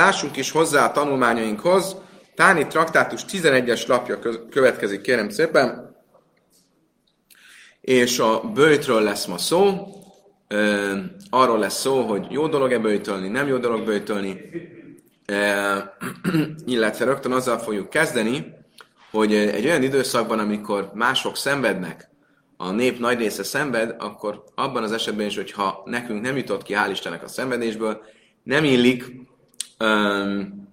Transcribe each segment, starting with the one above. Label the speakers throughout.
Speaker 1: Lássunk is hozzá a tanulmányainkhoz. Táni traktátus 11-es lapja következik, kérem szépen. És a bőjtről lesz ma szó. arról lesz szó, hogy jó dolog-e bőjtölni, nem jó dolog bőjtölni. illetve rögtön azzal fogjuk kezdeni, hogy egy olyan időszakban, amikor mások szenvednek, a nép nagy része szenved, akkor abban az esetben is, hogyha nekünk nem jutott ki, hál' Istennek a szenvedésből, nem illik um,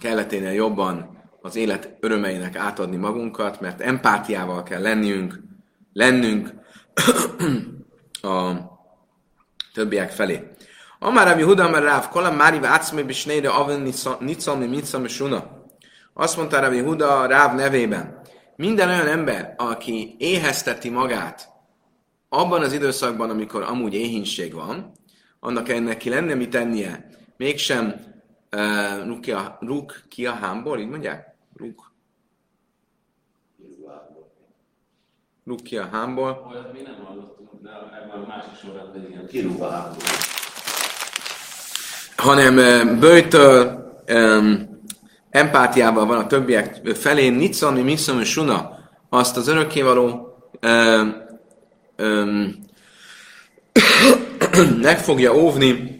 Speaker 1: kelleténél jobban az élet örömeinek átadni magunkat, mert empátiával kell lennünk, lennünk a többiek felé. Amár Rabbi Huda, mert Ráv, kolam mári vátszmé bisnére aven nicalmi micam suna. Azt mondta Rabbi Huda Ráv nevében, minden olyan ember, aki éhezteti magát abban az időszakban, amikor amúgy éhínség van, annak ennek ki lenne mit tennie, mégsem uh, rúg, ki a, rúg ki a hámból, így mondják? Rúg. Rúg ki a hámból.
Speaker 2: Olyat még nem hallottunk, de ebben a másik igen.
Speaker 1: Hanem uh, bőjtől, um, empátiával van a többiek felé, Nicani, Miszom és Suna, azt az örökkévaló um, um, meg fogja óvni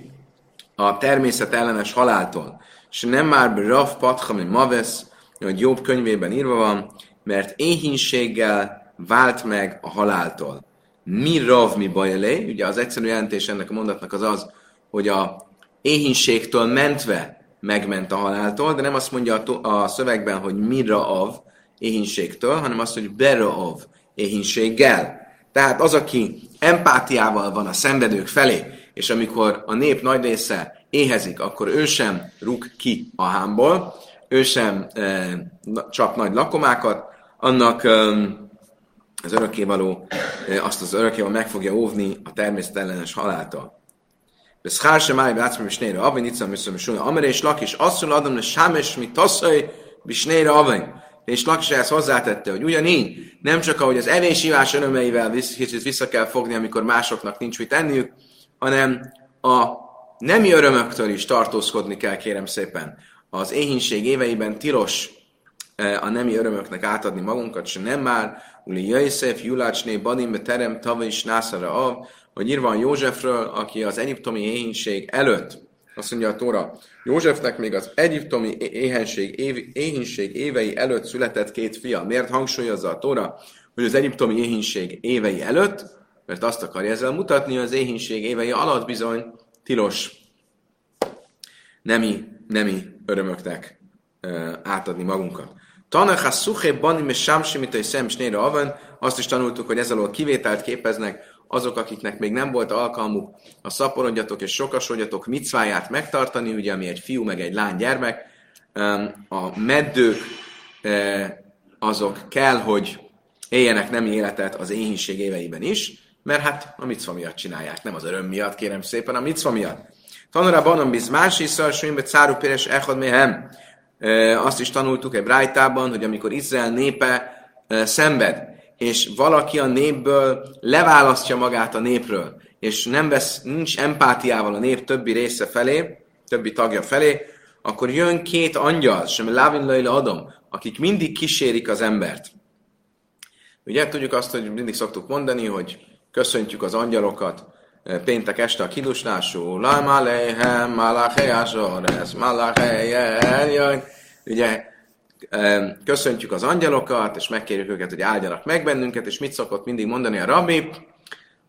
Speaker 1: a természet ellenes haláltól. És nem már Rav Pathami Mavesz, hogy jobb könyvében írva van, mert éhínséggel vált meg a haláltól. Mi Rav mi bajelé? Ugye az egyszerű jelentés ennek a mondatnak az az, hogy a éhínségtől mentve megment a haláltól, de nem azt mondja a, szövegben, hogy mira av éhínségtől, hanem azt, hogy bera av éhínséggel. Tehát az, aki empátiával van a szenvedők felé, és amikor a nép nagy része éhezik, akkor ő sem rúg ki a hámból, ő sem e, csap nagy lakomákat, annak e, az örökkévaló, e, azt az örökkévaló meg fogja óvni a természetellenes haláltól. De szár sem állj, látszom, és nére avin, itt szám, és amire és lak, és asszul adom, hogy sámes, mi taszaj, és nére avin. És Lakis ezt hozzátette, hogy ugyanígy, nem csak ahogy az evésívás örömeivel kicsit vissza kell fogni, amikor másoknak nincs mit enniük, hanem a nemi örömöktől is tartózkodni kell, kérem szépen. Az éhínség éveiben tilos a nemi örömöknek átadni magunkat, se nem már, Uli Jöjszef, Julácsné, Badimbe, Terem, Tava is Nászara Av, hogy írva Józsefről, aki az egyiptomi éhínség előtt, azt mondja a Tóra, Józsefnek még az egyiptomi éhenség, év, éhínség évei előtt született két fia. Miért hangsúlyozza a Tóra, hogy az egyiptomi éhínség évei előtt? Mert azt akarja ezzel mutatni, hogy az éhínség évei alatt bizony tilos nemi, nemi örömöknek átadni magunkat. Tanach szuché bani me sámsi, mint egy szem avan, azt is tanultuk, hogy ez alól kivételt képeznek azok, akiknek még nem volt alkalmuk a szaporodjatok és sokasodjatok micváját megtartani, ugye, ami egy fiú meg egy lány gyermek, a meddők azok kell, hogy éljenek nem életet az éhínség éveiben is, mert hát a micva miatt csinálják, nem az öröm miatt, kérem szépen, a micva miatt. Tanulra banom biz más is, szóval cáru péres echad méhem. Azt is tanultuk egy brájtában, hogy amikor Izrael népe szenved, és valaki a népből leválasztja magát a népről, és nem vesz, nincs empátiával a nép többi része felé, többi tagja felé, akkor jön két angyal, sem Lávin Laila adom, akik mindig kísérik az embert. Ugye tudjuk azt, hogy mindig szoktuk mondani, hogy köszöntjük az angyalokat. Eh, péntek este a kidusnású, la maléhem, malachejásor, ez malachejel, ugye köszöntjük az angyalokat, és megkérjük őket, hogy áldjanak meg bennünket, és mit szokott mindig mondani a rabbi,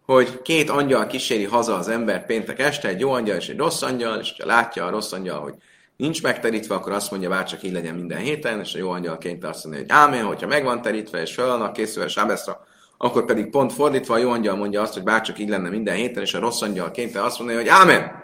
Speaker 1: hogy két angyal kíséri haza az ember péntek este, egy jó angyal és egy rossz angyal, és ha látja a rossz angyal, hogy nincs megterítve, akkor azt mondja, bár csak így legyen minden héten, és a jó angyal kényte azt mondja, hogy ámen, hogyha meg van terítve, és fel vannak készülve sábeszra, akkor pedig pont fordítva a jó angyal mondja azt, hogy bár csak így lenne minden héten, és a rossz angyal kényte azt mondja, hogy ámen.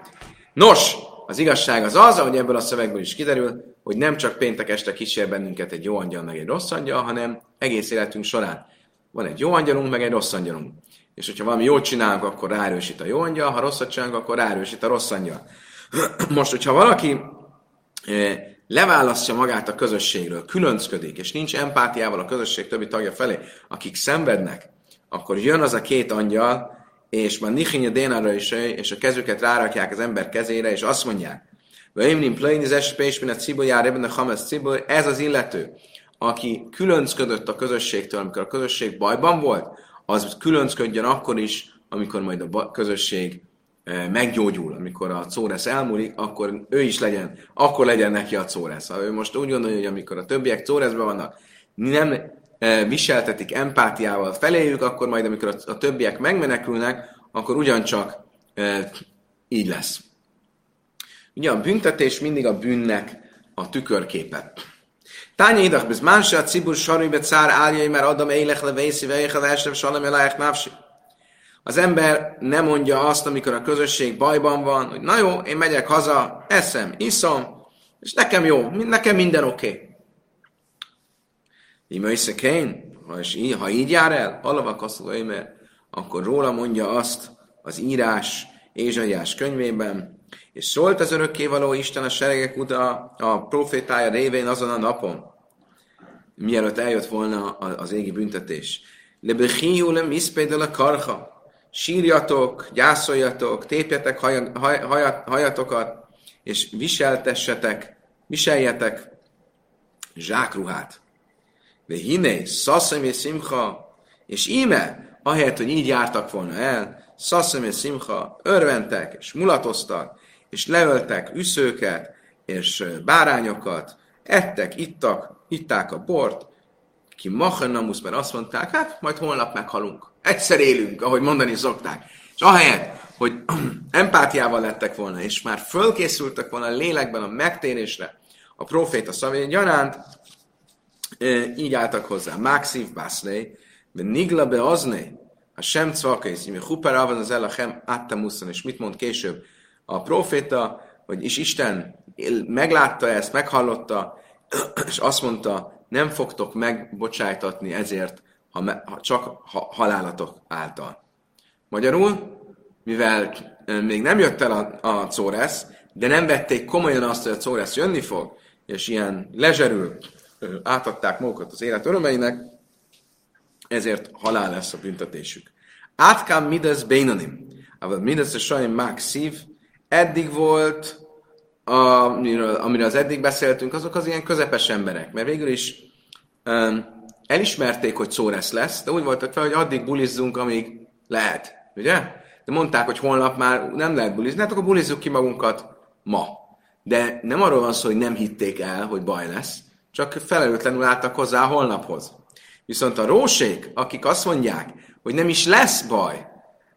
Speaker 1: Nos, az igazság az az, ahogy ebből a szövegből is kiderül, hogy nem csak péntek este kísér bennünket egy jó angyal, meg egy rossz angyal, hanem egész életünk során. Van egy jó angyalunk, meg egy rossz angyalunk. És hogyha valami jót csinálunk, akkor ráerősít a jó angyal, ha rosszat csinálunk, akkor ráerősít a rossz angyal. Most, hogyha valaki eh, leválasztja magát a közösségről, különcködik, és nincs empátiával a közösség többi tagja felé, akik szenvednek, akkor jön az a két angyal, és már Nichinja Dénára is, és a kezüket rárakják az ember kezére, és azt mondják, Vajimnim plöjn az espés, mint a cibor jár ebben a hames cibor, ez az illető, aki különcködött a közösségtől, amikor a közösség bajban volt, az különcködjön akkor is, amikor majd a közösség meggyógyul, amikor a córesz elmúlik, akkor ő is legyen, akkor legyen neki a córesz. Ha ő most úgy gondolja, hogy amikor a többiek córeszben vannak, nem viseltetik empátiával feléjük, akkor majd amikor a, a többiek megmenekülnek, akkor ugyancsak így lesz. Ugye a büntetés mindig a bűnnek a tükörképe. Tánya idach, biz mánse a cibur sarújbe cár áljai, mert adom élech le vészi vejéha vesev salem elájek návsi. Az ember nem mondja azt, amikor a közösség bajban van, hogy na jó, én megyek haza, eszem, iszom, és nekem jó, nekem minden oké. Okay. Íme kén, ha, ha így jár el, alavak mert akkor róla mondja azt az írás Ézsaiás könyvében, és szólt az örökkévaló Isten a seregek uta a profétája révén azon a napon, mielőtt eljött volna az égi büntetés. Lebechiú le miszpédel a karha. Sírjatok, gyászoljatok, tépjetek hajatokat, és viseltessetek, viseljetek zsákruhát. De hiné, szaszem és szimcha, és íme, ahelyett, hogy így jártak volna el, szaszem és szimcha, örventek, és mulatoztak, és leöltek üszőket, és bárányokat, ettek, ittak, itták a bort, ki machenamusz, mert azt mondták, hát majd holnap meghalunk. Egyszer élünk, ahogy mondani szokták. És ahelyett, hogy empátiával lettek volna, és már fölkészültek volna a lélekben a megtérésre, a proféta szavén gyanánt, így álltak hozzá. Máxív bászlé, nigla be azné, a sem cvakész, mi huper avan az elachem áttamuszan, és mit mond később a proféta, hogy is Isten meglátta ezt, meghallotta, és azt mondta, nem fogtok megbocsájtatni ezért, ha, csak ha, halálatok által. Magyarul, mivel még nem jött el a, a Córesz, de nem vették komolyan azt, hogy a Córesz jönni fog, és ilyen lezserül átadták magukat az élet örömeinek, ezért halál lesz a büntetésük. Átkám midesz bénanim, aber midesz a sajn mák szív, eddig volt, amiről, amiről az eddig beszéltünk, azok az ilyen közepes emberek, mert végül is um, elismerték, hogy Szóresz lesz, de úgy voltak fel, hogy addig bulizzunk, amíg lehet, ugye? De mondták, hogy holnap már nem lehet bulizni, hát akkor bulizzuk ki magunkat ma. De nem arról van szó, hogy nem hitték el, hogy baj lesz, csak felelőtlenül álltak hozzá a holnaphoz. Viszont a rósék, akik azt mondják, hogy nem is lesz baj,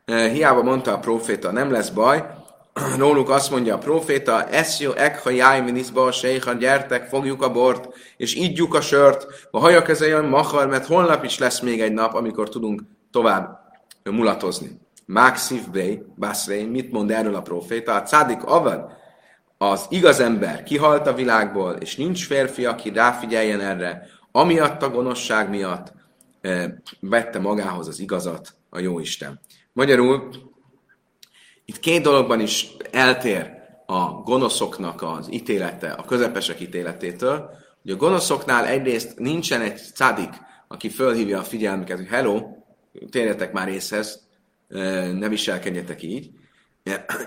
Speaker 1: eh, hiába mondta a proféta, nem lesz baj, róluk azt mondja a proféta, eszjó ekha jájminiszba, sejha, gyertek, fogjuk a bort, és ígyjuk a sört, a hajak ez olyan mahar, mert holnap is lesz még egy nap, amikor tudunk tovább mulatozni. Máxif Bey, Basrei, mit mond erről a proféta? A cádik avad, az igaz ember kihalt a világból, és nincs férfi, aki ráfigyeljen erre, amiatt a gonoszság miatt e, vette magához az igazat a Jóisten. Magyarul itt két dologban is eltér a gonoszoknak az ítélete, a közepesek ítéletétől, hogy a gonoszoknál egyrészt nincsen egy cadik, aki fölhívja a figyelmüket, hogy hello, térjetek már észhez, ne viselkedjetek így.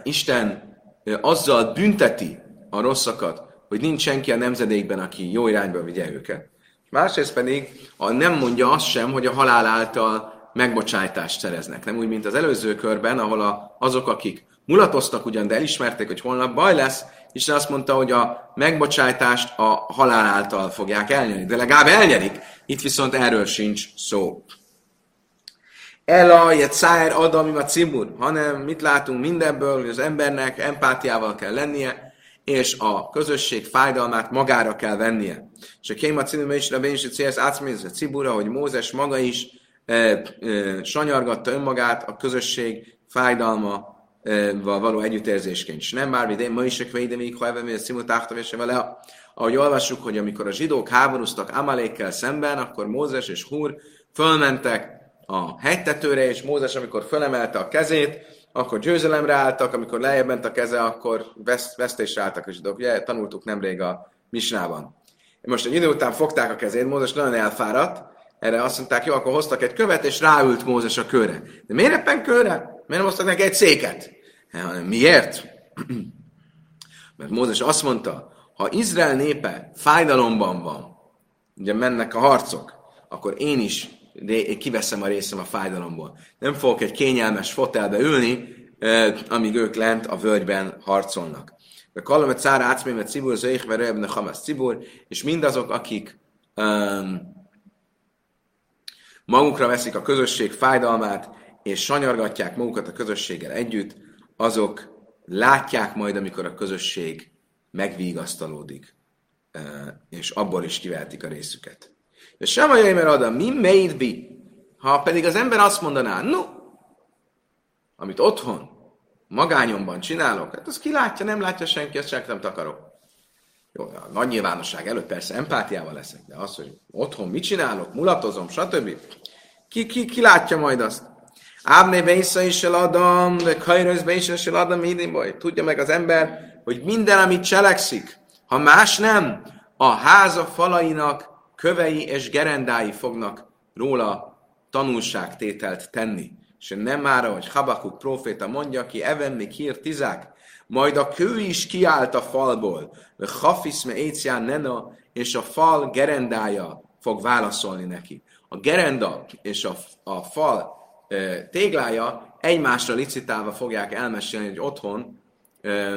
Speaker 1: Isten azzal bünteti a rosszakat, hogy nincs senki a nemzedékben, aki jó irányba vigye őket. Másrészt pedig a nem mondja azt sem, hogy a halál által megbocsájtást szereznek. Nem úgy, mint az előző körben, ahol a, azok, akik mulatoztak ugyan, de elismerték, hogy holnap baj lesz, Isten azt mondta, hogy a megbocsájtást a halál által fogják elnyerni. De legalább elnyerik. Itt viszont erről sincs szó. Ela, Jetszájer, Adam, a Cibur, hanem mit látunk mindebből, hogy az embernek empátiával kell lennie, és a közösség fájdalmát magára kell vennie. És a Kéma Cibur is, Rabén is hogy Mózes maga is sanyargatta önmagát a közösség fájdalma való együttérzésként. És nem már vidén, ma is a kvéde még, ha ebben és vele. Ahogy olvassuk, hogy amikor a zsidók háborúztak Amalékkel szemben, akkor Mózes és Húr fölmentek a hegytetőre, és Mózes, amikor fölemelte a kezét, akkor győzelemre álltak, amikor lejjebb ment a keze, akkor vesztésre álltak a zsidók. Ugye tanultuk nemrég a Misnában. Most egy idő után fogták a kezét, Mózes nagyon elfáradt, erre azt mondták, jó, akkor hoztak egy követ, és ráült Mózes a körre. De miért éppen körre? Miért nem hoztak neki egy széket? Miért? Mert Mózes azt mondta, ha Izrael népe fájdalomban van, ugye mennek a harcok, akkor én is kiveszem a részem a fájdalomból. Nem fogok egy kényelmes fotelbe ülni, amíg ők lent a völgyben harcolnak. De Kalamet Szára Ácmémet Cibur, Zöjchver, Rebne Hamas Cibur, és mindazok, akik um, magukra veszik a közösség fájdalmát, és sanyargatják magukat a közösséggel együtt, azok látják majd, amikor a közösség megvigasztalódik, és abból is kivehetik a részüket. És sem a mert oda, mi made be? Ha pedig az ember azt mondaná, no, amit otthon, magányomban csinálok, hát az ki látja, nem látja senki, ezt csak nem takarok. Jó, a nagy nyilvánosság előtt persze empátiával leszek, de az, hogy otthon mit csinálok, mulatozom, stb. Ki, ki, ki látja majd azt? Ábné Beisza is eladom, de Kajrőz Beisza is eladom, baj. Tudja meg az ember, hogy minden, amit cselekszik, ha más nem, a háza falainak kövei és gerendái fognak róla tanulságtételt tenni. És nem már, hogy Habakuk proféta mondja ki, Evenni hír majd a kő is kiállt a falból, Hafisz me nena, és a fal gerendája fog válaszolni neki. A gerenda és a, a fal e, téglája egymásra licitálva fogják elmesélni, hogy otthon e,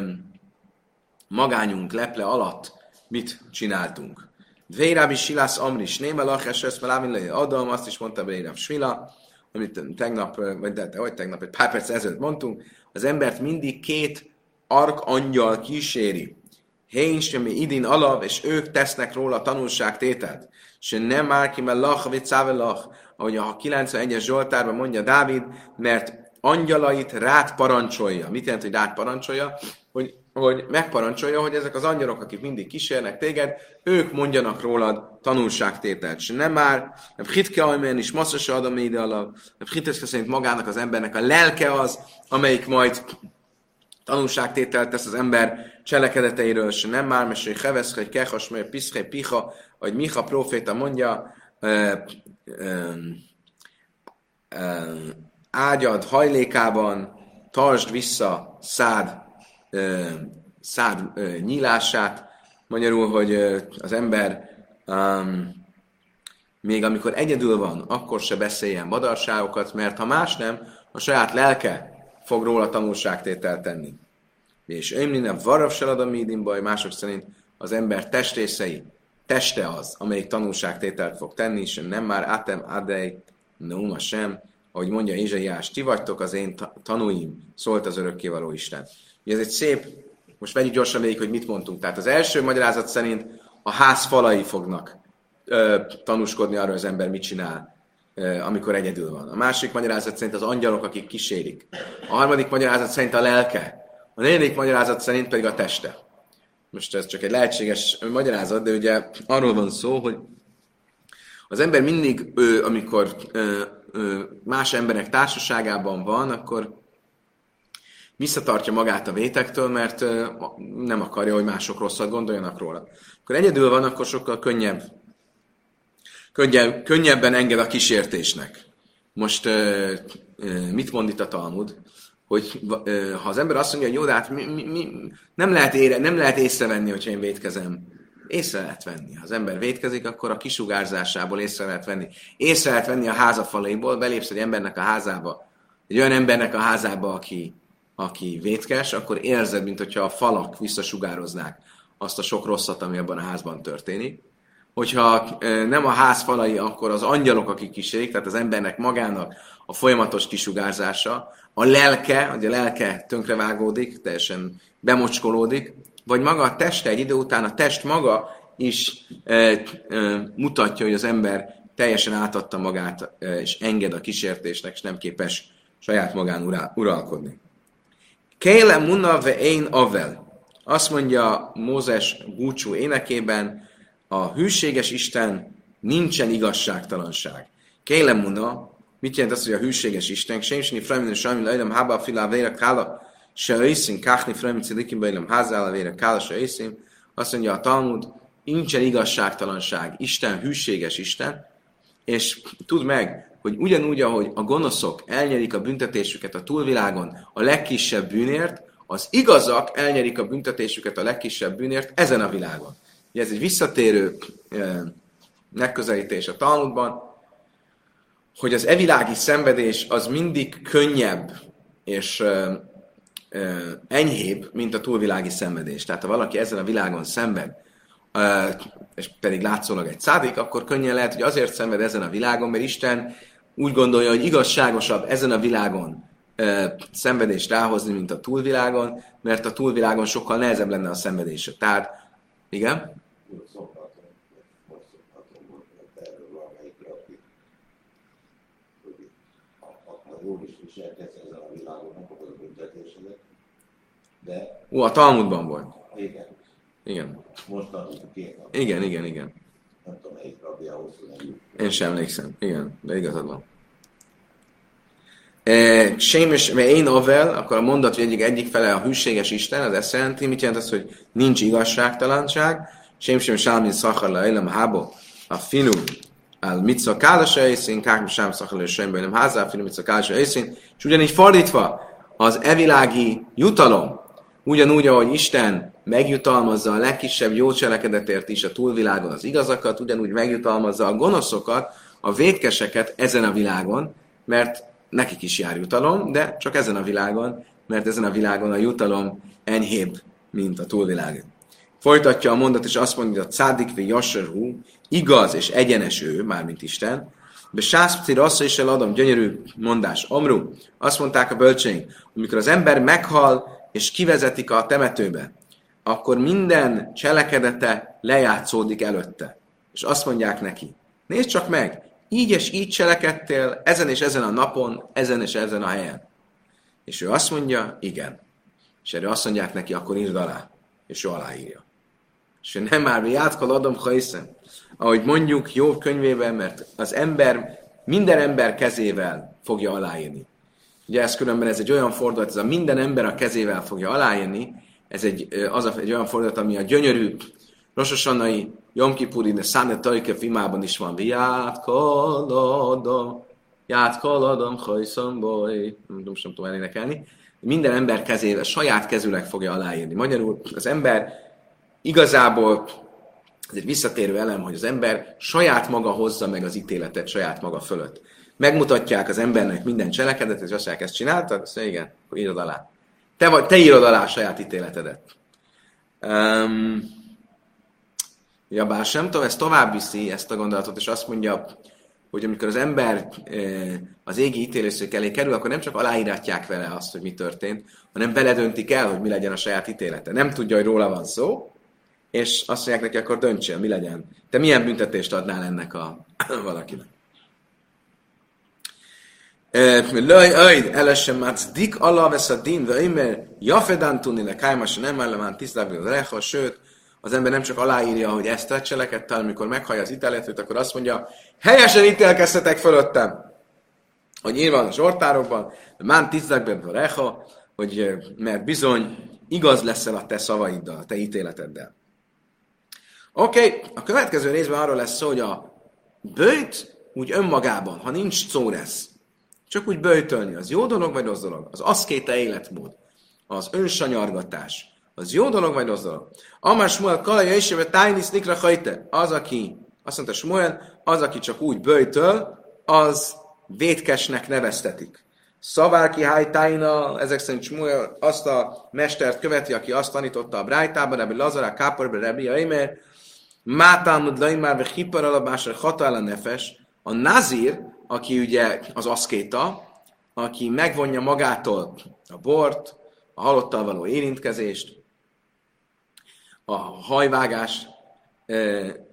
Speaker 1: magányunk leple alatt mit csináltunk. Vérábi Silász Amris, Néma Laches, ezt Adam, azt is mondta Véráb Svila, amit tegnap, vagy de, de, hogy tegnap, egy pár perc ezelőtt mondtunk, az embert mindig két ark angyal kíséri. Hén semmi idin alav, és ők tesznek róla tanulságtételt. Se nem már ki, mert lach, vagy lach, ahogy a 91-es Zsoltárban mondja Dávid, mert angyalait rád parancsolja. Mit jelent, hogy rád parancsolja? Hogy hogy megparancsolja, hogy ezek az angyalok, akik mindig kísérnek téged, ők mondjanak rólad tanulságtételt. És nem már, nem hitke ajmén is masszasa adom ide alap, nem hitke szerint magának az embernek a lelke az, amelyik majd tanulságtételt tesz az ember cselekedeteiről, és nem már, hogy hevesz, hogy kehas, mert piszhe, piha, hogy Miha proféta mondja, ö, ö, ö, ágyad hajlékában, tartsd vissza szád szád nyílását, magyarul, hogy az ember um, még amikor egyedül van, akkor se beszéljen madarságokat, mert ha más nem, a saját lelke fog róla tanulságtételt tenni. És én minden varav se baj, mások szerint az ember testrészei, teste az, amelyik tanulságtételt fog tenni, és nem már átem adej, neuma sem, ahogy mondja Ézsaiás, ti vagytok az én tanúim, szólt az örökkévaló Isten. Ez egy szép, most vegyük gyorsan végig, hogy mit mondtunk. Tehát az első magyarázat szerint a ház falai fognak ö, tanúskodni arról, hogy az ember mit csinál, amikor egyedül van. A másik magyarázat szerint az angyalok, akik kísérik. A harmadik magyarázat szerint a lelke. A negyedik magyarázat szerint pedig a teste. Most ez csak egy lehetséges magyarázat, de ugye arról van szó, hogy az ember mindig, ő, amikor más emberek társaságában van, akkor visszatartja magát a vétektől, mert nem akarja, hogy mások rosszat gondoljanak róla. Akkor egyedül van, akkor sokkal könnyebb, könnyebb könnyebben enged a kísértésnek. Most mit mond itt a Talmud? Hogy ha az ember azt mondja, hogy jó, de hát mi, mi, mi, nem, lehet ére, nem lehet észrevenni, hogyha én vétkezem. Észre lehet venni. Ha az ember vétkezik, akkor a kisugárzásából észre lehet venni. Észre lehet venni a házafalaiból, belépsz egy embernek a házába, egy olyan embernek a házába, aki aki vétkes, akkor érzed, mint hogyha a falak visszasugároznák azt a sok rosszat, ami abban a házban történik. Hogyha nem a ház falai, akkor az angyalok, akik kísérik, tehát az embernek magának a folyamatos kisugárzása, a lelke, hogy a lelke tönkrevágódik, teljesen bemocskolódik, vagy maga a teste egy idő után, a test maga is e, e, mutatja, hogy az ember teljesen átadta magát, e, és enged a kísértésnek, és nem képes saját magán urá, uralkodni. Kéle muna ve én avel. Azt mondja Mózes búcsú énekében, a hűséges Isten nincsen igazságtalanság. Kéle muna, mit jelent az, hogy a hűséges Isten? Sémsni fremin és sajmin lejlem hába filá vére kála, se őszín, káhni fremin cilikim bejlem házála vére kála, se őszín. Azt mondja a Talmud, nincsen igazságtalanság. Isten hűséges Isten, és tudd meg, hogy ugyanúgy, ahogy a gonoszok elnyerik a büntetésüket a túlvilágon a legkisebb bűnért, Az igazak elnyerik a büntetésüket a legkisebb bűnért ezen a világon. Ugye ez egy visszatérő megközelítés a Talmudban, hogy az evilági szenvedés az mindig könnyebb és enyhébb, mint a túlvilági szenvedés. Tehát ha valaki ezen a világon szenved, és pedig látszólag egy szádik, akkor könnyen lehet, hogy azért szenved ezen a világon, mert Isten úgy gondolja, hogy igazságosabb ezen a világon szenvedést ráhozni, mint a túlvilágon, mert a túlvilágon sokkal nehezebb lenne a szenvedése. Tehát, igen?
Speaker 3: jól is viselkedsz ezen a világon, nem kapod a büntetésedet. De...
Speaker 1: Ó, a Talmudban volt.
Speaker 3: Igen.
Speaker 1: Igen.
Speaker 3: Most tanultuk két.
Speaker 1: Igen, igen, igen.
Speaker 3: Nem tudom, melyik rabbi ahhoz,
Speaker 1: Én sem emlékszem. Igen, de igazad van. E, Sémes, mert én avel, akkor a mondat, hogy egyik, egyik fele a hűséges Isten, az ezt jelenti, mit jelent az, hogy nincs igazságtalanság. Sém sem sámin szakar le hábo, a finu, al mitzvah kálasa észén, kákm sem szakhalő semben, nem házá, finom mitzvah kálasa észén, és ugyanígy fordítva, az evilági jutalom, ugyanúgy, ahogy Isten megjutalmazza a legkisebb jó cselekedetért is a túlvilágon az igazakat, ugyanúgy megjutalmazza a gonoszokat, a védkeseket ezen a világon, mert nekik is jár jutalom, de csak ezen a világon, mert ezen a világon a jutalom enyhébb, mint a túlvilágon. Folytatja a mondat, és azt mondja, hogy a cádik ve igaz és egyenes ő, mármint Isten, de sászpci rassza is eladom, gyönyörű mondás. Amru, azt mondták a bölcseink, amikor az ember meghal és kivezetik a temetőbe, akkor minden cselekedete lejátszódik előtte. És azt mondják neki, nézd csak meg, így és így cselekedtél, ezen és ezen a napon, ezen és ezen a helyen. És ő azt mondja, igen. És erre azt mondják neki, akkor írd alá. És ő aláírja. És nem már mi átkal adom, ha hiszem. Ahogy mondjuk jó könyvében, mert az ember minden ember kezével fogja aláírni. Ugye ez különben ez egy olyan fordulat, ez a minden ember a kezével fogja aláírni, ez egy, az a, egy olyan fordulat, ami a gyönyörű Rososannai Jom Kipuri, de Száne Tajke filmában is van. Ját kaladom, ját kaladom, hajszom boly. Nem tudom, sem tudom elénekelni. Minden ember kezével, saját kezüleg fogja aláírni. Magyarul az ember igazából ez egy visszatérő elem, hogy az ember saját maga hozza meg az ítéletet saját maga fölött. Megmutatják az embernek minden cselekedet, és azt mondják, ezt csináltad? Azt mondja, igen, akkor írod alá. Te, vagy, te írod alá a saját ítéletedet. Um, ja, bár sem tudom, ez tovább viszi ezt a gondolatot, és azt mondja, hogy amikor az ember az égi ítélőszék elé kerül, akkor nem csak aláíratják vele azt, hogy mi történt, hanem beledöntik el, hogy mi legyen a saját ítélete. Nem tudja, hogy róla van szó, és azt mondják neki, akkor döntsél, mi legyen. Te milyen büntetést adnál ennek a valakinek? Vesz a din, vöjmer, jafedán tudni le kájmas, nem ellemán tisztább a reha, sőt, az ember nem csak aláírja, hogy ezt a cselekedtel, amikor meghallja az ítéletet, akkor azt mondja, helyesen ítélkeztetek fölöttem, hogy írva a zsortárokban, mán tisztább a reha, hogy mert bizony igaz leszel a te szavaiddal, a te ítéleteddel. Oké, okay. a következő részben arról lesz szó, hogy a bőjt úgy önmagában, ha nincs lesz, csak úgy bőjtölni, az jó dolog vagy rossz dolog? Az aszkéta életmód, az önsanyargatás, az jó dolog vagy rossz dolog? Amár Smuel kalaja és tájnisz nikra hajte, az, aki, azt mondta Smuel, az, aki csak úgy bőjtöl, az vétkesnek neveztetik. Szavárki hájtáina, ezek szerint Smuel azt a mestert követi, aki azt tanította a Brájtában, Rebbi Lazará, Káporbe, Rebbi Aimer, Mátámud Laimár, Hipar alapásra hatál nefes, a nazír, aki ugye az aszkéta, aki megvonja magától a bort, a halottal való érintkezést, a hajvágás, e,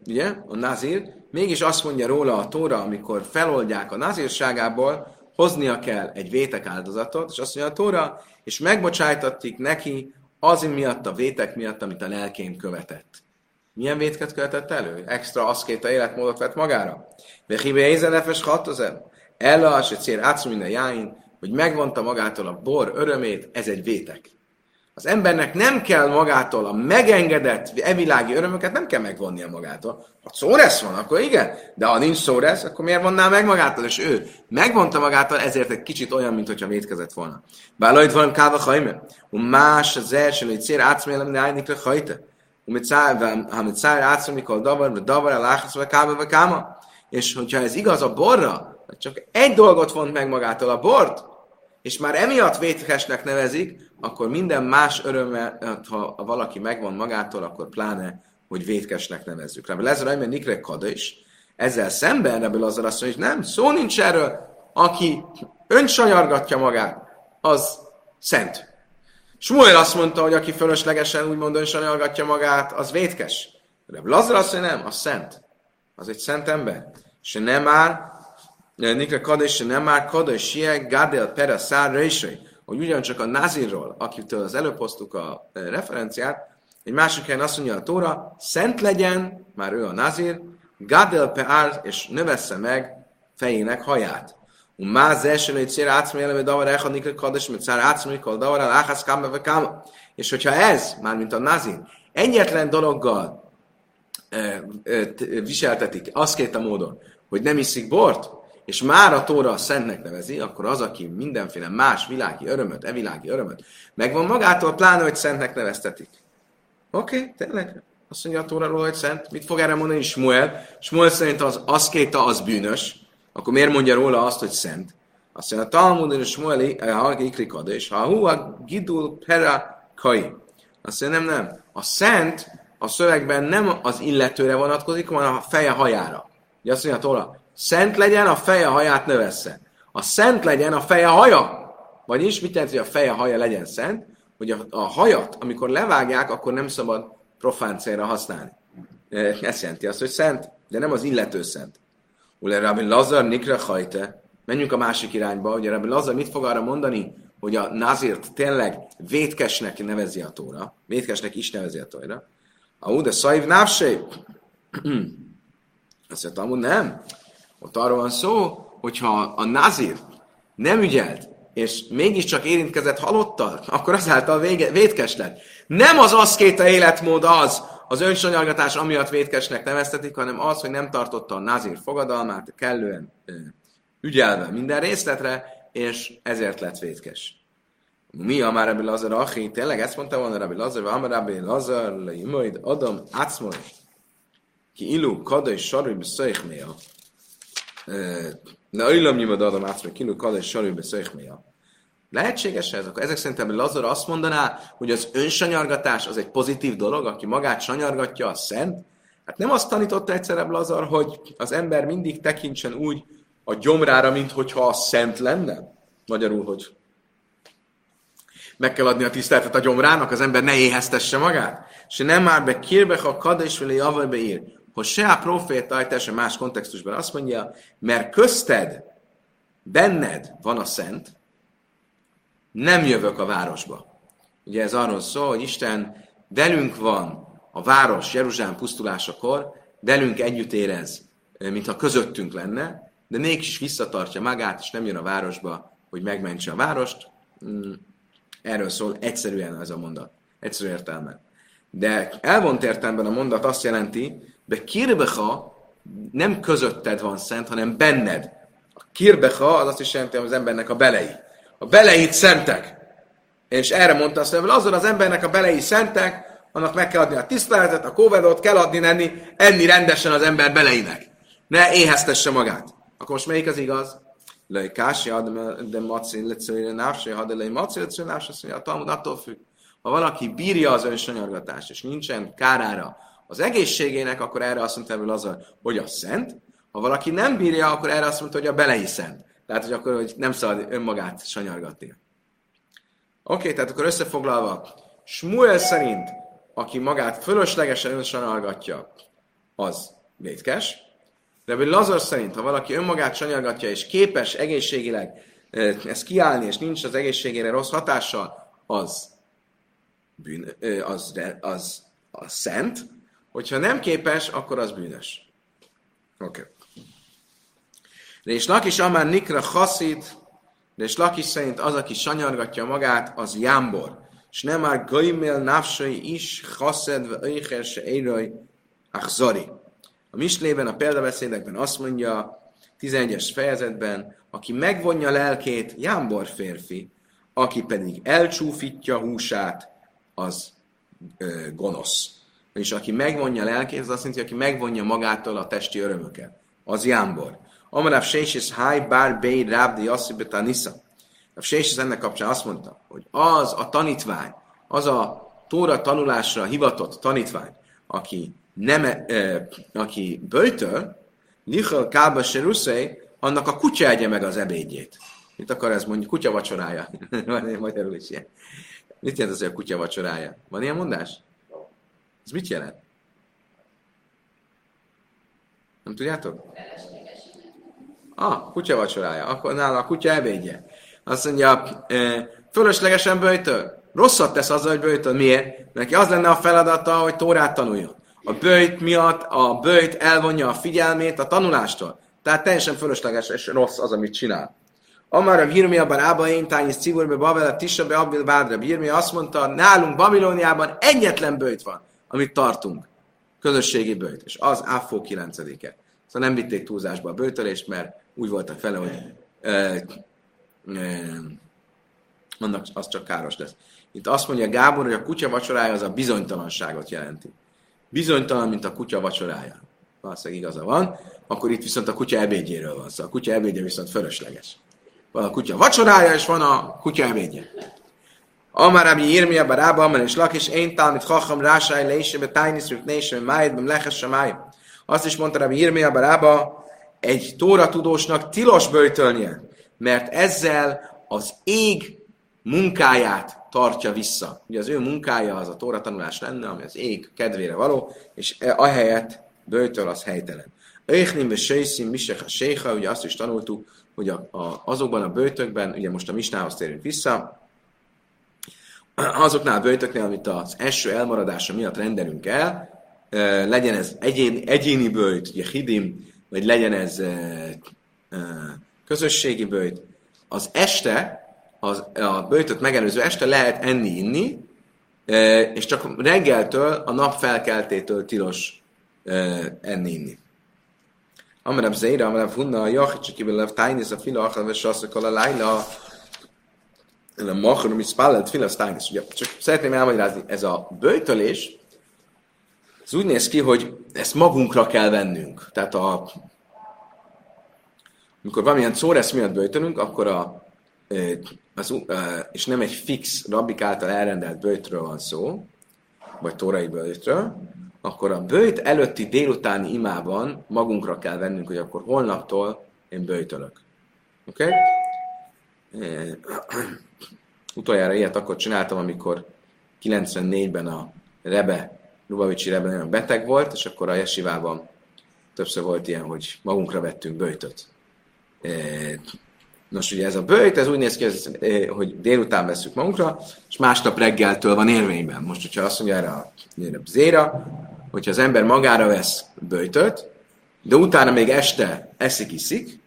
Speaker 1: ugye, a nazír, mégis azt mondja róla a tóra, amikor feloldják a nazírságából, hoznia kell egy vétek áldozatot, és azt mondja a tóra, és megbocsájtatik neki az miatt, a vétek miatt, amit a lelkén követett. Milyen vétket követett elő? Extra aszkéta életmódot vett magára. De hibé ézenefes hatozem. Ella, se cél átszó minden jáin, hogy megvonta magától a bor örömét, ez egy vétek. Az embernek nem kell magától a megengedett evilági örömöket, nem kell megvonnia magától. Ha szóresz van, akkor igen, de ha nincs szóresz, akkor miért vonná meg magától? És ő megvonta magától, ezért egy kicsit olyan, mintha vétkezett volna. Bár lajt van káva hajme, más az első, hogy cél átszmélem, de állnikra hajte. Hamitszár átszom, mikor davar, vagy davar, eláhatsz, vagy kába, vagy káma. És hogyha ez igaz a borra, csak egy dolgot vont meg magától a bort, és már emiatt vétkesnek nevezik, akkor minden más örömmel, hát, ha valaki megvan magától, akkor pláne, hogy vétkesnek nevezzük. Rabbi Lezer Ajmer Nikre Kada is, ezzel szemben Rabbi Lazar azt mondja, hogy nem, szó nincs erről, aki önsajárgatja magát, az szent. Smuel azt mondta, hogy aki fölöslegesen úgymond önsanyargatja magát, az vétkes. Rabbi Lazar azt mondja, nem, az szent. Az egy szent ember. Se nem már, Nikre Kada se nem már Kada, sie Gadel Pera Szár Résai hogy ugyancsak a Nazirról, akitől az előbb hoztuk a e, referenciát, egy másik helyen azt mondja a Tóra, szent legyen, már ő a Nazir, Gadel Peár, és növessze meg fejének haját. Első egy cél átszmélem, hogy davar echad nikre kades, mert szár átszmél, davar el áhász kámba vagy káma. És hogyha ez, már mint a Nazir, egyetlen dologgal e, e, viseltetik, azt a módon, hogy nem iszik bort, és már a Tóra a szentnek nevezi, akkor az, aki mindenféle más világi örömöt, evilági örömöt megvan magától, pláne, hogy szentnek neveztetik. Oké, okay, tényleg. Azt mondja a Tóra róla, hogy szent. Mit fog erre mondani Smuel? Smuel szerint az aszkéta az bűnös. Akkor miért mondja róla azt, hogy szent? Azt mondja, a Talmud és Smueli, eh, ha iklikad, és ha hu a gidul pera kai. Azt mondja, nem, nem. A szent a szövegben nem az illetőre vonatkozik, hanem a feje hajára. Ugye azt mondja Tóra, Szent legyen, a feje haját növessze. A szent legyen, a feje haja. Vagyis mit jelent, hogy a feje haja legyen szent? Hogy a, a hajat, amikor levágják, akkor nem szabad profán célra használni. Ez jelenti azt, hogy szent, de nem az illető szent. Ule Rabbi Lazar nikre hajte. Menjünk a másik irányba, hogy Rabbi Lazar mit fog arra mondani, hogy a Nazirt tényleg vétkesnek nevezi a tóra, vétkesnek is nevezi a tóra. A de szaiv návsé. Azt mondta, amúgy nem. Ott arról van szó, hogyha a nazir nem ügyelt, és mégiscsak érintkezett halottal, akkor azáltal vége, vétkes lett. Nem az aszkéta életmód az, az önsanyargatás amiatt vétkesnek neveztetik, hanem az, hogy nem tartotta a nazir fogadalmát kellően ügyelve minden részletre, és ezért lett vétkes. Mi a már Rabbi Lazar Achi? Tényleg ezt mondta volna Rabbi Lazar, Amar Rabbi Lazar, Leimoid, Adam, Acmoid, ki ilu, kada és sarui beszöjchméja. Na, öllöm nyimad adom átszor, kinu kada és sarőbe szöjchméja. Lehetséges ez? Akkor ezek szerintem Lazar azt mondaná, hogy az önsanyargatás az egy pozitív dolog, aki magát sanyargatja, a szent. Hát nem azt tanította egyszerűbb Lazar, hogy az ember mindig tekintsen úgy a gyomrára, mint hogyha a szent lenne? Magyarul, hogy meg kell adni a tiszteletet a gyomrának, az ember ne éheztesse magát. És nem már be kirbe, ha kada és vele javajbe ír hogy se a proféta, teljesen más kontextusban azt mondja, mert közted, benned van a szent, nem jövök a városba. Ugye ez arról szól, hogy Isten velünk van a város Jeruzsálem pusztulásakor, velünk együtt érez, mintha közöttünk lenne, de mégis visszatartja magát, és nem jön a városba, hogy megmentse a várost. Hmm, erről szól egyszerűen ez a mondat. Egyszerű értelme. De elvont értelemben a mondat azt jelenti, de kirbecha nem közötted van szent, hanem benned. A kirbecha az azt is jelenti, hogy az embernek a belei. A beleit szentek. És erre mondta azt, hogy azon az embernek a belei szentek, annak meg kell adni a tiszteletet, a kóvedot, kell adni enni, enni rendesen az ember beleinek. Ne éheztesse magát. Akkor most melyik az igaz? Lej kási ad, de maci lecőre návsé, ha de lej maci lecőre návsé, azt mondja, a Talmud attól függ. Ha valaki bírja az önsanyargatást, és nincsen kárára az egészségének, akkor erre azt mondta ebből az, hogy a szent. Ha valaki nem bírja, akkor erre azt mondta, hogy a belei szent. Tehát, hogy akkor hogy nem szabad önmagát sanyargatni. Oké, okay, tehát akkor összefoglalva, Smuel szerint, aki magát fölöslegesen önsanyargatja, az vétkes. De Lazar szerint, ha valaki önmagát sanyargatja, és képes egészségileg ezt kiállni, és nincs az egészségére rossz hatással, az, bűn, az, az, az szent, Hogyha nem képes, akkor az bűnös. Oké. Okay. És Lakis Amár Nikra Haszid, de és Lakis szerint az, aki sanyargatja magát, az jámbor. és nem már gajmél nafsai is, haszed, vagy öjher se éraj, achzari. A Mislében, a példabeszédekben azt mondja, 11-es fejezetben, aki megvonja lelkét, jámbor férfi, aki pedig elcsúfítja húsát, az ö, gonosz. És aki megvonja lelkét, az azt jelenti, aki megvonja magától a testi örömöket. Az jámbor. Amarav Sésis Háj Bár Bey Rábdi Yassib Tanisa. A Sésis ennek kapcsán azt mondta, hogy az a tanítvány, az a Tóra tanulásra hivatott tanítvány, aki, nem, ö, aki böjtöl, Lichel Kába Seruszei, annak a kutya egye meg az ebédjét. Mit akar ez mondjuk? Kutya vacsorája. Van ilyen magyarul is ilyen. Mit jelent az, hogy a kutya vacsorája? Van ilyen mondás? Ez mit jelent? Nem tudjátok? Ah, kutya vacsorája. Akkor nála a kutya ebédje. Azt mondja, e, fölöslegesen böjtöl. Rosszat tesz azzal, hogy böjtöl. Miért? Neki az lenne a feladata, hogy Tórát tanuljon. A böjt miatt a böjt elvonja a figyelmét a tanulástól. Tehát teljesen fölösleges és rossz az, amit csinál. Amár a Birmia Ába én tányis cigurbe Babel, Tisa be Abbil Bádra. Birmia azt mondta, nálunk Babilóniában egyetlen bőjt van, amit tartunk. Közösségi bőjt. És az Áfó 9 -e. Szóval nem vitték túlzásba a bőtölést, mert úgy voltak fele, hogy ö, annak az csak káros lesz. Itt azt mondja Gábor, hogy a kutya vacsorája az a bizonytalanságot jelenti. Bizonytalan, mint a kutya vacsorája. Valószínűleg igaza van. Akkor itt viszont a kutya ebédjéről van szó. Szóval a kutya ebédje viszont fölösleges. Van a kutya vacsorája, és van a kutya ebédje. Amár Rabbi Irmia Barába, Amar és Lakis, én talmit chacham rásáj lésébe, tájnisz rüknésem, májt, bem leches semáj. Azt is mondta Rabbi Irmia Barába, egy tóra tudósnak tilos böjtölnie, mert ezzel az ég munkáját tartja vissza. Ugye az ő munkája az a tóra tanulás lenne, ami az ég kedvére való, és e, ahelyett böjtöl az helytelen. Öjchnim ve sejszim misech a séha, ugye azt is tanultuk, hogy a, a, azokban a bőtökben, ugye most a misnához térünk vissza, azoknál a bőtöknél, amit az első elmaradása miatt rendelünk el, legyen ez egyéni, egyéni bőjt, ugye hidim, vagy legyen ez közösségi bőjt, az este, az, a bőjtöt megelőző este lehet enni, inni, és csak reggeltől, a nap felkeltétől tilos enni, inni. Amarab Zeira, Amarab Hunna, Jachicsi kibelev tájnisz a fila, achal ve saszakal a lájla, a machar, mi spállet, fila, tájnisz. Ugye, csak szeretném elmagyarázni, ez a böjtölés, ez úgy néz ki, hogy ezt magunkra kell vennünk. Tehát a, amikor valamilyen szóresz miatt böjtölünk, akkor a, az, és nem egy fix rabbik által elrendelt böjtről van szó, vagy tórai böjtről, akkor a bőjt előtti délutáni imában magunkra kell vennünk, hogy akkor holnaptól én bőjtölök. Oké? Okay? Utoljára ilyet akkor csináltam, amikor 94-ben a Rebe, Lubavicsi Rebe nagyon beteg volt, és akkor a Jesivában többször volt ilyen, hogy magunkra vettünk bőjtöt. Nos, ugye ez a bőjt, ez úgy néz ki, hogy délután veszük magunkra, és másnap reggeltől van érvényben. Most, hogyha azt mondja erre a, zéra, hogyha az ember magára vesz bőjtöt, de utána még este eszik-iszik,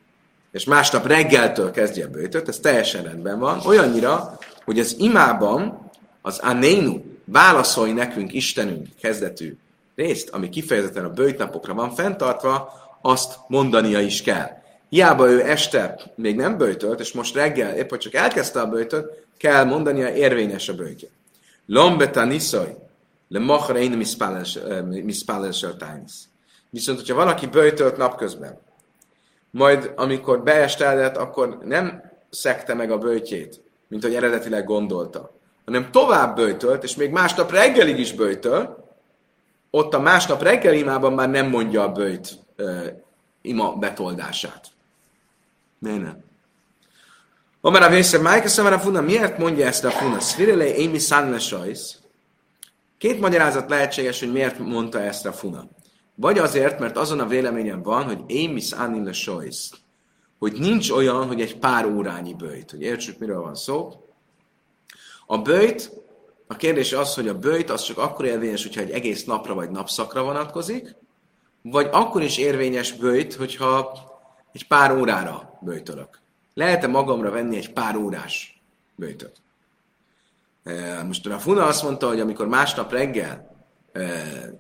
Speaker 1: és másnap reggeltől kezdje a bőjtöt, ez teljesen rendben van, olyannyira, hogy az imában az anénu válaszolj nekünk Istenünk kezdetű részt, ami kifejezetten a bőjtnapokra van fenntartva, azt mondania is kell. Hiába ő este még nem bőjtölt, és most reggel épp, hogy csak elkezdte a bőjtöt, kell mondania érvényes a bőjtje. Lombeta niszoj, le machar én mispálel sörtájnisz. Viszont, hogyha valaki böjtölt napközben, majd amikor beesteledett, akkor nem szekte meg a bőjtjét, mint hogy eredetileg gondolta, hanem tovább böjtölt, és még másnap reggelig is böjtöl, ott a másnap reggel imában már nem mondja a bőjt uh, ima betoldását. Miért nem? Omar a vésze, Májka a Funa, miért mondja ezt a Funa? Szvirele, én mi sajsz. Két magyarázat lehetséges, hogy miért mondta ezt a Funa. Vagy azért, mert azon a véleményem van, hogy én mis anin le hogy nincs olyan, hogy egy pár órányi bőjt. Hogy értsük, miről van szó. A bőjt, a kérdés az, hogy a bőjt az csak akkor érvényes, hogyha egy egész napra vagy napszakra vonatkozik, vagy akkor is érvényes bőjt, hogyha egy pár órára bőjtölök. Lehet-e magamra venni egy pár órás bőjtöt? E, Most a Funa azt mondta, hogy amikor másnap reggel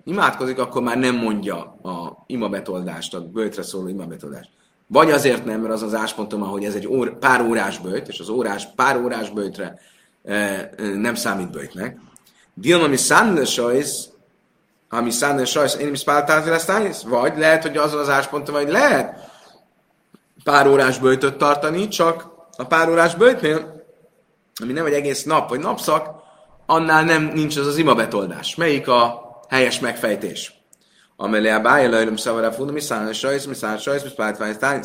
Speaker 1: imádkozik, akkor már nem mondja a imabetoldást, a bőtre szóló imabetoldást. Vagy azért nem, mert az az áspontom, hogy ez egy ór, pár órás bőjt, és az órás, pár órás bőjtre e, nem számít bőjtnek. Dilma mi szánne sajsz, ami szánne sajsz, én is lesz Vagy lehet, hogy az az áspontom, hogy lehet pár órás bőjtöt tartani, csak a pár órás bőjtnél, ami nem egy egész nap vagy napszak, annál nem nincs az az imabetoldás. Melyik a helyes megfejtés? Amelé a bája lejlöm szavara fúna, mi szállna sajsz, mi szállna sajsz, mi szállna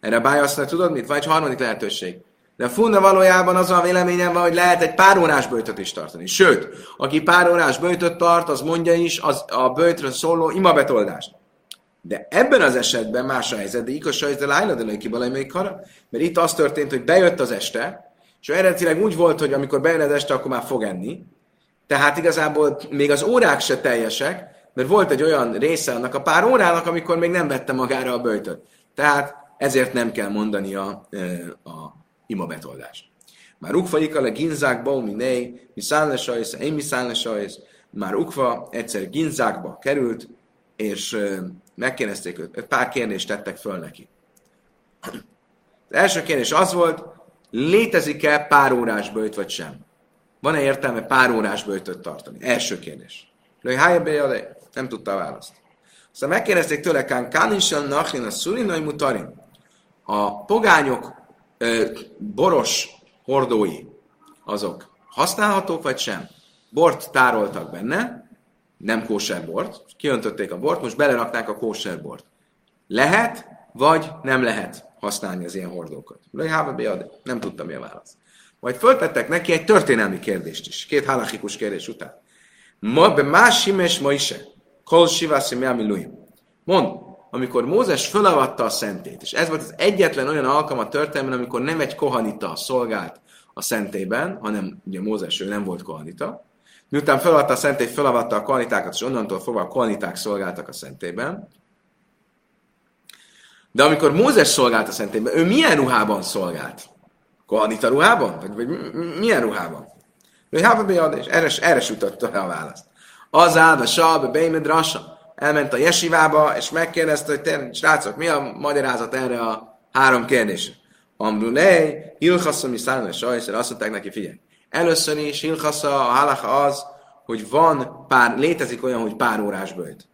Speaker 1: Erre a bája azt mondja, tudod mit? Vagy harmadik lehetőség. De funda valójában az a véleményem van, hogy lehet egy pár órás bőjtöt is tartani. Sőt, aki pár órás bőjtöt tart, az mondja is az a bőjtről szóló imabetoldást. De ebben az esetben más a helyzet, de ikos de lájla, de kara. Mert itt az történt, hogy bejött az este, és eredetileg úgy volt, hogy amikor bejön az este, akkor már fog enni. Tehát igazából még az órák se teljesek, mert volt egy olyan része annak a pár órának, amikor még nem vette magára a bőjtöt. Tehát ezért nem kell mondani a, a ima betoldást. Már ukva ikale ginzák baumi nei, mi szállesajsz, én mi szállesajsz, már ukva egyszer ginzákba került, és megkérdezték őt, pár kérdést tettek föl neki. Az első kérdés az volt, létezik-e pár órás bőjt, vagy sem? Van-e értelme pár órás bőjtöt tartani? Első kérdés. Lőj nem tudta a választ. Aztán megkérdezték tőle, Kán Kánisan Nachin a Szulinai Mutarin. A pogányok ö, boros hordói, azok használhatók, vagy sem? Bort tároltak benne, nem kóserbort, kiöntötték a bort, most belerakták a kóserbort. Lehet, vagy nem lehet használni az ilyen hordókat. Nem tudtam, mi a válasz. Majd föltettek neki egy történelmi kérdést is, két halachikus kérdés után. Ma be más simes ma is kol Mond, amikor Mózes fölavatta a szentét, és ez volt az egyetlen olyan alkalom a történelmen, amikor nem egy kohanita szolgált a szentében, hanem ugye Mózes ő nem volt kohanita, Miután felavatta a szentét, felavatta a kohanitákat, és onnantól fogva a kohaniták szolgáltak a szentében. De amikor Mózes szolgált a szentében, ő milyen ruhában szolgált? Kohanita ruhában? Vagy, vagy milyen ruhában? Ő hába és erre, erre sütötte a választ. Az állva, salbe, beimed rasa. Elment a jesivába, és megkérdezte, hogy te, srácok, mi a magyarázat erre a három kérdésre? Ambrulej, Hilchaszom, és Sajszer, azt mondták neki, figyelj, Először is Hilchasza, a halacha az, hogy van pár, létezik olyan, hogy pár órás bőjt.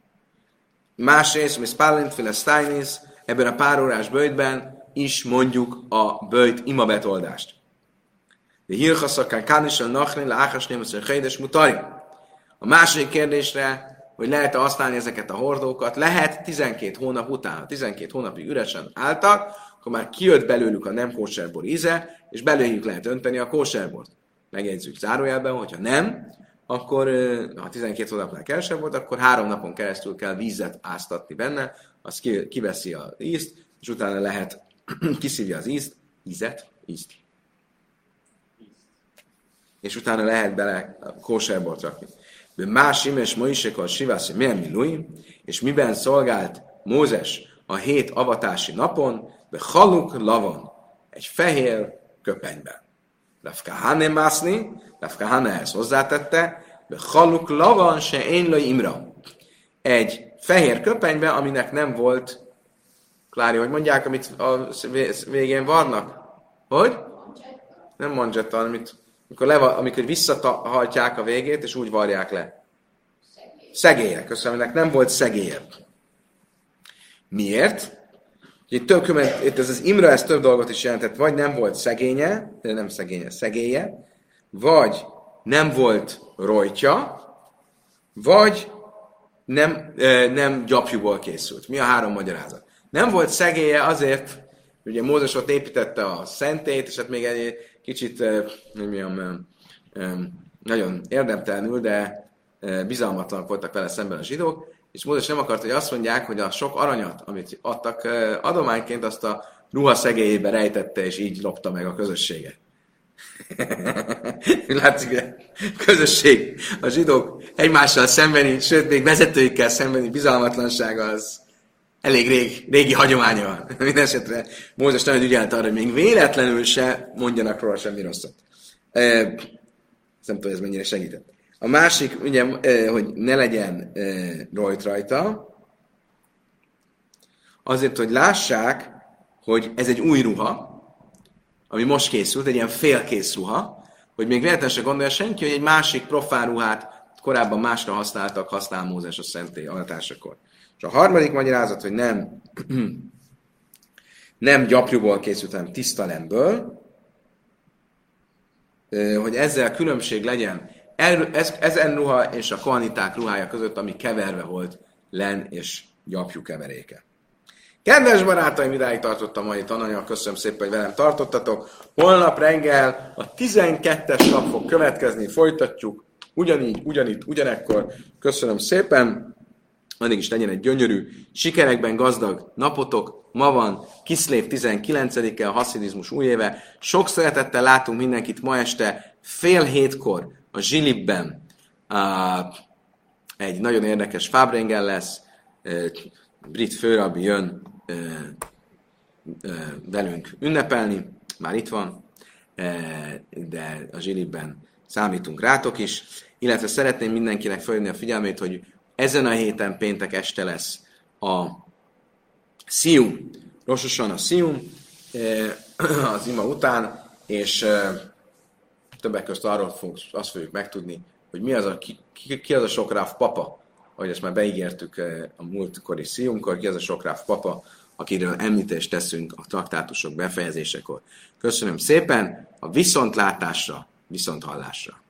Speaker 1: Másrészt, Miss Palint Philistines, ebben a pár órás bőjtben is mondjuk a bőjt imabetoldást. De Hilchasza, Kánis, a Nachni, Láhas, Németsz, Hédes, Mutari. A második kérdésre, hogy lehet-e használni ezeket a hordókat, lehet 12 hónap után, 12 hónapig üresen álltak, akkor már kijött belőlük a nem kóserbor íze, és belőlük lehet önteni a kóserbort megjegyzük zárójelben, hogyha nem, akkor ha 12 hónapnál kevesebb volt, akkor három napon keresztül kell vízet áztatni benne, az kiveszi az ízt, és utána lehet kiszívja az ízt, ízet, ízt. És utána lehet bele kóserbort rakni. Más imes Moisekor Sivászi milyen milui, és miben szolgált Mózes a hét avatási napon, de haluk lavon, egy fehér köpenyben. Rafkahane mászni, Rafkahane ezt hozzátette, de haluk lavan se én imra. Egy fehér köpenybe, aminek nem volt, Klári, hogy mondják, amit a végén vannak? Hogy? Nem manzsetta, amit, amikor, leva, amikor visszahajtják a végét, és úgy varják le. Szegélyek. Köszönöm, aminek nem volt szegélye. Miért? Itt, több, itt ez az Imra, ez több dolgot is jelentett, vagy nem volt szegénye, de nem szegénye, szegélye, vagy nem volt rojtja, vagy nem, nem gyapjúból készült. Mi a három magyarázat? Nem volt szegélye azért, ugye Mózes ott építette a szentét, és hát még egy kicsit, nem mondjam, nagyon érdemtelenül, de bizalmatlanak voltak vele szemben a zsidók, és Mózes nem akart, hogy azt mondják, hogy a sok aranyat, amit adtak adományként, azt a ruha szegélyébe rejtette, és így lopta meg a közösséget. Látszik, a közösség, a zsidók egymással szembeni, sőt, még vezetőikkel szembeni bizalmatlansága az elég rég, régi hagyománya van. Mindenesetre Mózes nagyon ügyelt arra, hogy még véletlenül se mondjanak róla semmi rosszat. nem tudom, ez mennyire segített. A másik, ugye, hogy ne legyen rajt rajta, azért, hogy lássák, hogy ez egy új ruha, ami most készült, egy ilyen félkész ruha, hogy még véletlenül se gondolja senki, hogy egy másik profán ruhát korábban másra használtak, használ Mózes a szentély avatásakor. És a harmadik magyarázat, hogy nem, nem gyapjúból készült, hanem tiszta lemből, hogy ezzel különbség legyen ez, ezen ruha és a kohaniták ruhája között, ami keverve volt len és gyapjú keveréke. Kedves barátaim, idáig tartott a mai tananyag, köszönöm szépen, hogy velem tartottatok. Holnap reggel a 12-es nap fog következni, folytatjuk, ugyanígy, ugyanitt, ugyanekkor. Köszönöm szépen, addig is legyen egy gyönyörű, sikerekben gazdag napotok. Ma van Kiszlév 19-e, a haszidizmus új. Sok szeretettel látunk mindenkit ma este fél hétkor a Zsilibben. Uh, egy nagyon érdekes fábrengel lesz, brit főrabi jön velünk ünnepelni, már itt van, de a Zsilibben számítunk rátok is, illetve szeretném mindenkinek felhívni a figyelmét, hogy ezen a héten péntek este lesz a Szium, Rososan a Szium, az ima után, és többek között arról fogunk, azt fogjuk megtudni, hogy mi az a, ki, ki az a sokráv papa, ahogy ezt már beígértük a múltkori szíjunkkor, ki az a sokráv papa, akiről említést teszünk a traktátusok befejezésekor. Köszönöm szépen, a viszontlátásra, viszonthallásra!